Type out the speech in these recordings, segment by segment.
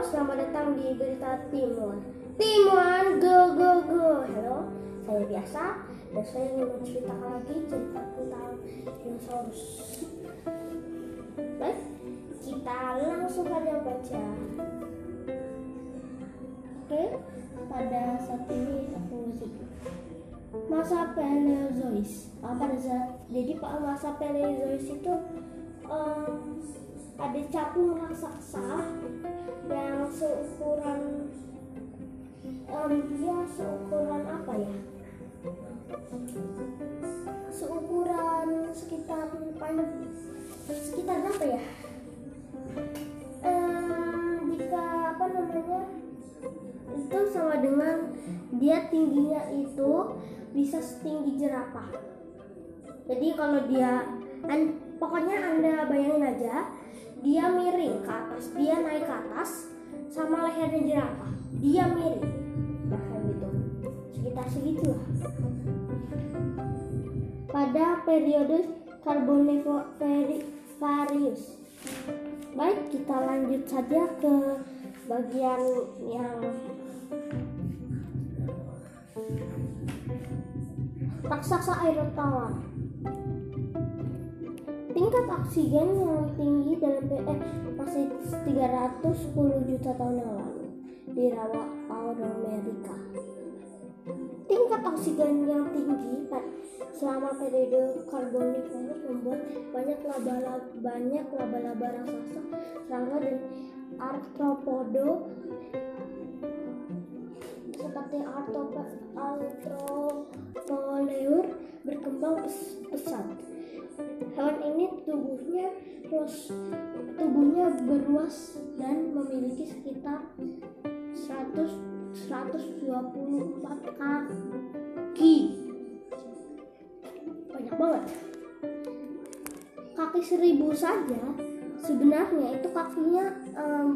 selamat datang di berita Timuan. Timuan, go go go. Halo, saya biasa dan saya ingin menceritakan lagi cerita tentang dinosaurus. Baik, kita langsung saja baca. Oke, pada saat ini aku musik. Masa Paleozois. Pada saat jadi pak masa Paleozois itu em, ada capung raksasa yang seukuran em, dia seukuran apa ya? Seukuran sekitar pan- sekitar berapa ya? Em, jika apa namanya itu sama dengan dia tingginya itu bisa setinggi jerapah. Jadi kalau dia pokoknya anda bayangin aja dia miring ke atas dia naik ke atas sama lehernya jerapah. Dia miring. Kayak gitu? Sekitar segitulah. Pada periode Carboniferous baik kita lanjut saja ke bagian yang raksasa air tawar tingkat oksigen yang tinggi dalam eh, masih 310 juta tahun yang lalu di rawa Amerika. Tingkat oksigen yang tinggi selama periode Carboniferous membuat banyak laba-laba banyak laba-laba raksasa, serangga dan arthropodo seperti arthropo- arthropoleur berkembang pes- pesat. Hewan ini tubuhnya terus tubuhnya beruas dan memiliki sekitar 100 124 kaki. Banyak banget. Kaki seribu saja sebenarnya itu kakinya em,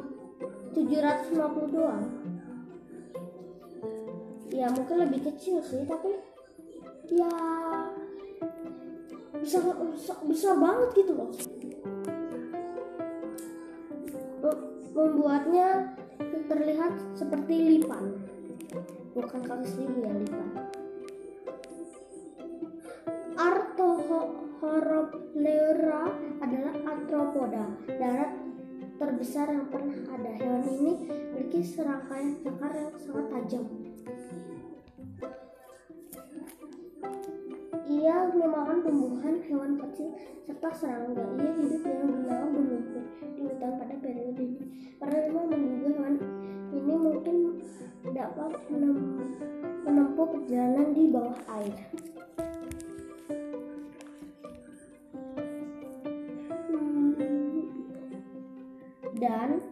750 doang. Ya mungkin lebih kecil sih tapi ya bisa besar, besar banget gitu loh. Mem- membuatnya terlihat seperti lipan. Bukan kaki seribu ya lipan. Arthropoda adalah arthropoda darat terbesar yang pernah ada. Hewan ini memiliki serangkaian cakar yang sangat tajam kecil, serta serangga. Ia hidup dengan benang berlumpur di hutan pada periode ini. Para ilmuwan menduga hewan ini mungkin dapat menem- menempuh perjalanan di bawah air. Hmm, dan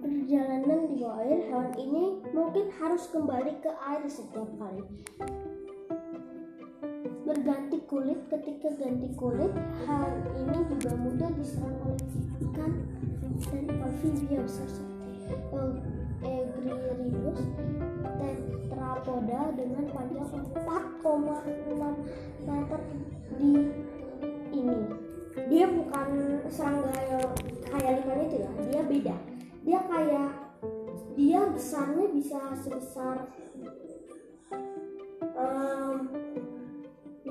perjalanan di bawah air, hewan ini mungkin harus kembali ke air setiap kali berganti kulit. Ketika ganti kulit hal ini juga mudah diserang oleh ikan dan amfibia besar seperti tetrapoda dengan panjang 4,6 meter di ini. Dia bukan serangga kayak lipan itu ya dia beda. Dia kayak dia besarnya bisa sebesar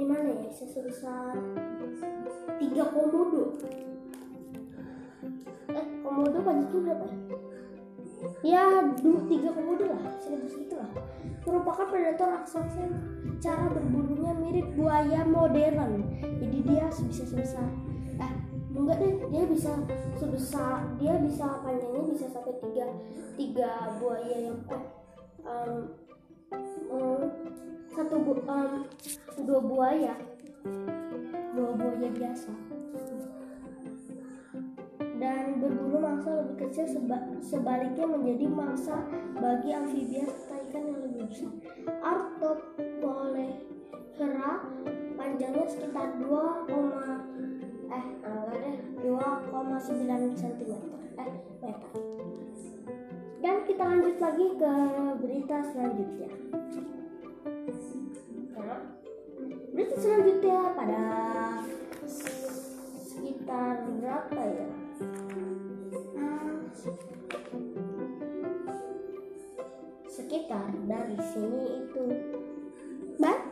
gimana ya sebesar tiga komodo. Eh komodo panjangnya berapa ya? Ya dua tiga komodo lah segitu segitu lah. Merupakan predator raksasa cara berburunya mirip buaya modern. Jadi dia bisa sebesar eh enggak deh dia bisa sebesar dia bisa panjangnya bisa sampai tiga tiga buaya yang eh, em, satu bu, em, dua buaya. Dua buaya biasa. Dan berburu mangsa lebih kecil seba- sebaliknya menjadi mangsa bagi amfibia serta ikan yang lebih besar. Arthropolephera panjangnya sekitar 2, eh enggak deh 2,9 cm eh meter dan kita lanjut lagi ke berita selanjutnya. Berita selanjutnya pada sekitar berapa ya? Ah, sekitar dari sini itu. Baik,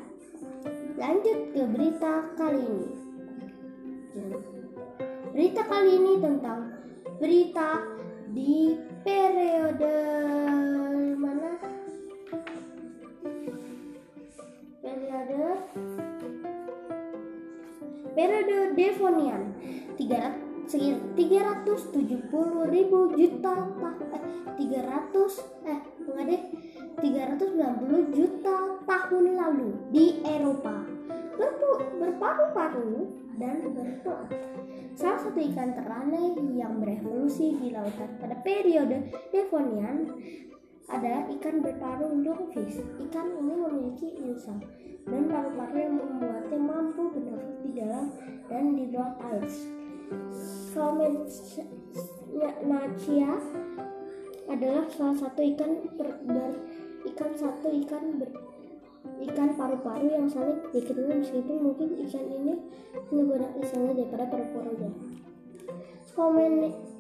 lanjut ke berita kali ini. Ya. Berita kali ini tentang berita di periode mana? Periode? Periode Devonian. 300 370 ribu juta eh, 300 eh enggak deh. 390 juta tahun lalu di Eropa berparu-paru dan berpelat. Salah satu ikan teraneh yang berevolusi di lautan pada periode Devonian ada ikan berparu lungfish. Ikan ini memiliki insang dan paru-paru yang membuatnya mampu bernafas di dalam dan di luar air. Salmonacea adalah salah satu ikan ber, ber ikan satu ikan ber, ikan paru-paru yang saling dikenal meskipun mungkin ikan ini banyak isengnya daripada paru-parunya.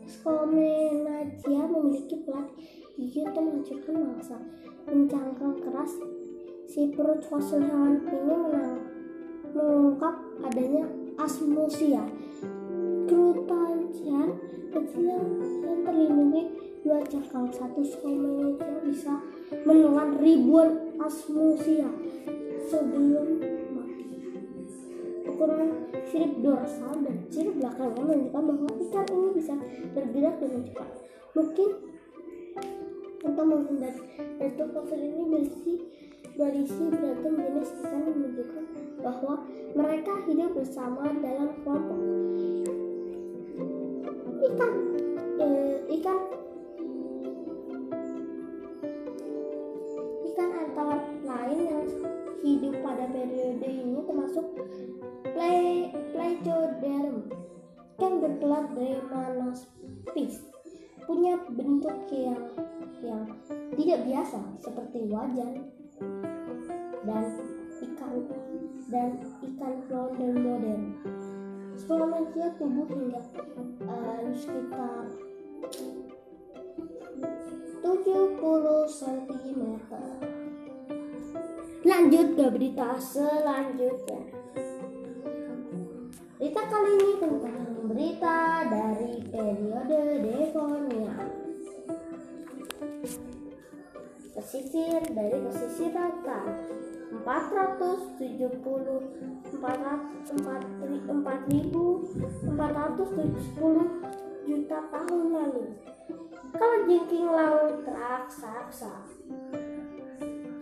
Scomenacea memiliki pelat gigi untuk menghancurkan mangsa. Mencangkang keras, si perut fosil hewan ini mengungkap adanya asmosia Krutacean kecil yang terlindungi dua cakal satu Scomenacea bisa menelan ribuan asmosia sebelum mati. Ukuran sirip dorsal dan sirip belakang menunjukkan bahwa ikan ini bisa bergerak dengan cepat. Mungkin untuk menghindari itu fosil ini berisi berisi beragam jenis ikan yang menunjukkan bahwa mereka hidup bersama dalam kelompok ikan biasa seperti wajan dan ikan dan ikan flounder modern manusia tumbuh hingga uh, sekitar 70 cm. Lanjut ke berita selanjutnya. Berita kali ini tentang berita dari periode Devonian. Pesisir dari pesisir selatan 470 4.470 juta tahun lalu. Kalau jengking laut raksasa.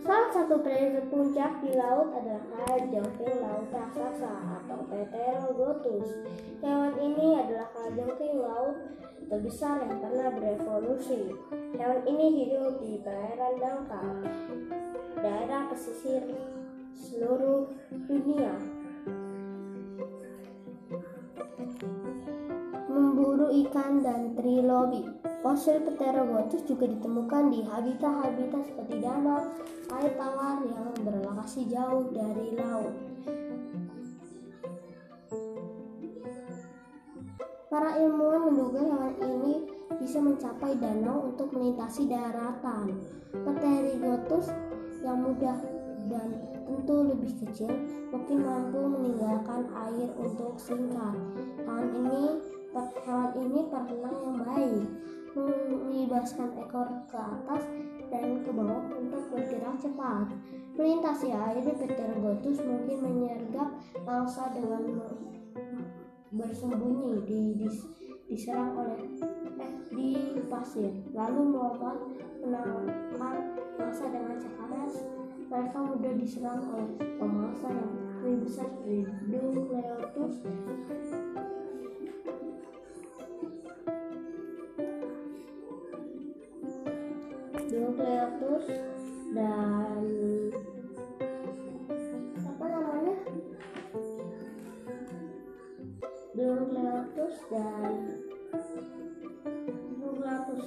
Salah satu prediksi puncak di laut adalah jengking laut raksasa atau Pterogotus. Hewan ini adalah kalajengking laut terbesar yang pernah berevolusi. Hewan ini hidup di perairan dangkal, daerah pesisir seluruh dunia. Memburu ikan dan trilobi. Fosil Pterogotus juga ditemukan di habitat-habitat seperti danau, air tawar yang berlokasi jauh dari laut. Para ilmuwan menduga hewan ini bisa mencapai danau untuk melintasi daratan. Pterogotus yang mudah dan tentu lebih kecil mungkin mampu meninggalkan air untuk singkat. Hewan ini hewan ini perenang yang baik, melibaskan ekor ke atas dan ke bawah untuk bergerak cepat. Melintasi air, Pterogotus mungkin menyergap mangsa dengan bersembunyi di, di diserang oleh eh, di pasir, lalu melompat menangkap mangsa dengan cepat mereka mudah diserang oleh pemangsa yang lebih besar dari Dunkleotus Dunkleotus dan apa namanya? Dunkleotus dan Dunkleotus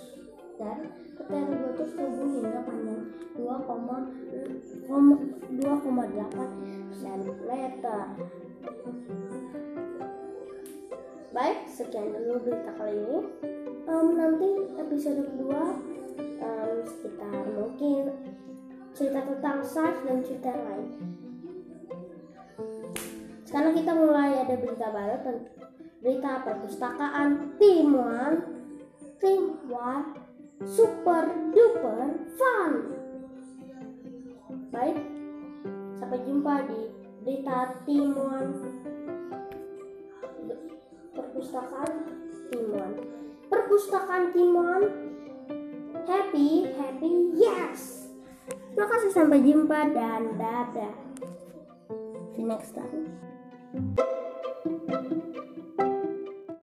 dan Pterogotus tubuh hingga panjang 2,8 cm. Baik, sekian dulu berita kali ini. Um, nanti episode kedua um, sekitar mungkin cerita tentang sains dan cerita lain. Sekarang kita mulai ada berita baru tentang berita perpustakaan Timuan Timuan Super Duper Fun. Baik, sampai jumpa di berita Timuan perpustakaan Timuan. Perpustakaan Timuan happy happy yes. Terima kasih sampai jumpa dan dadah. See you next time.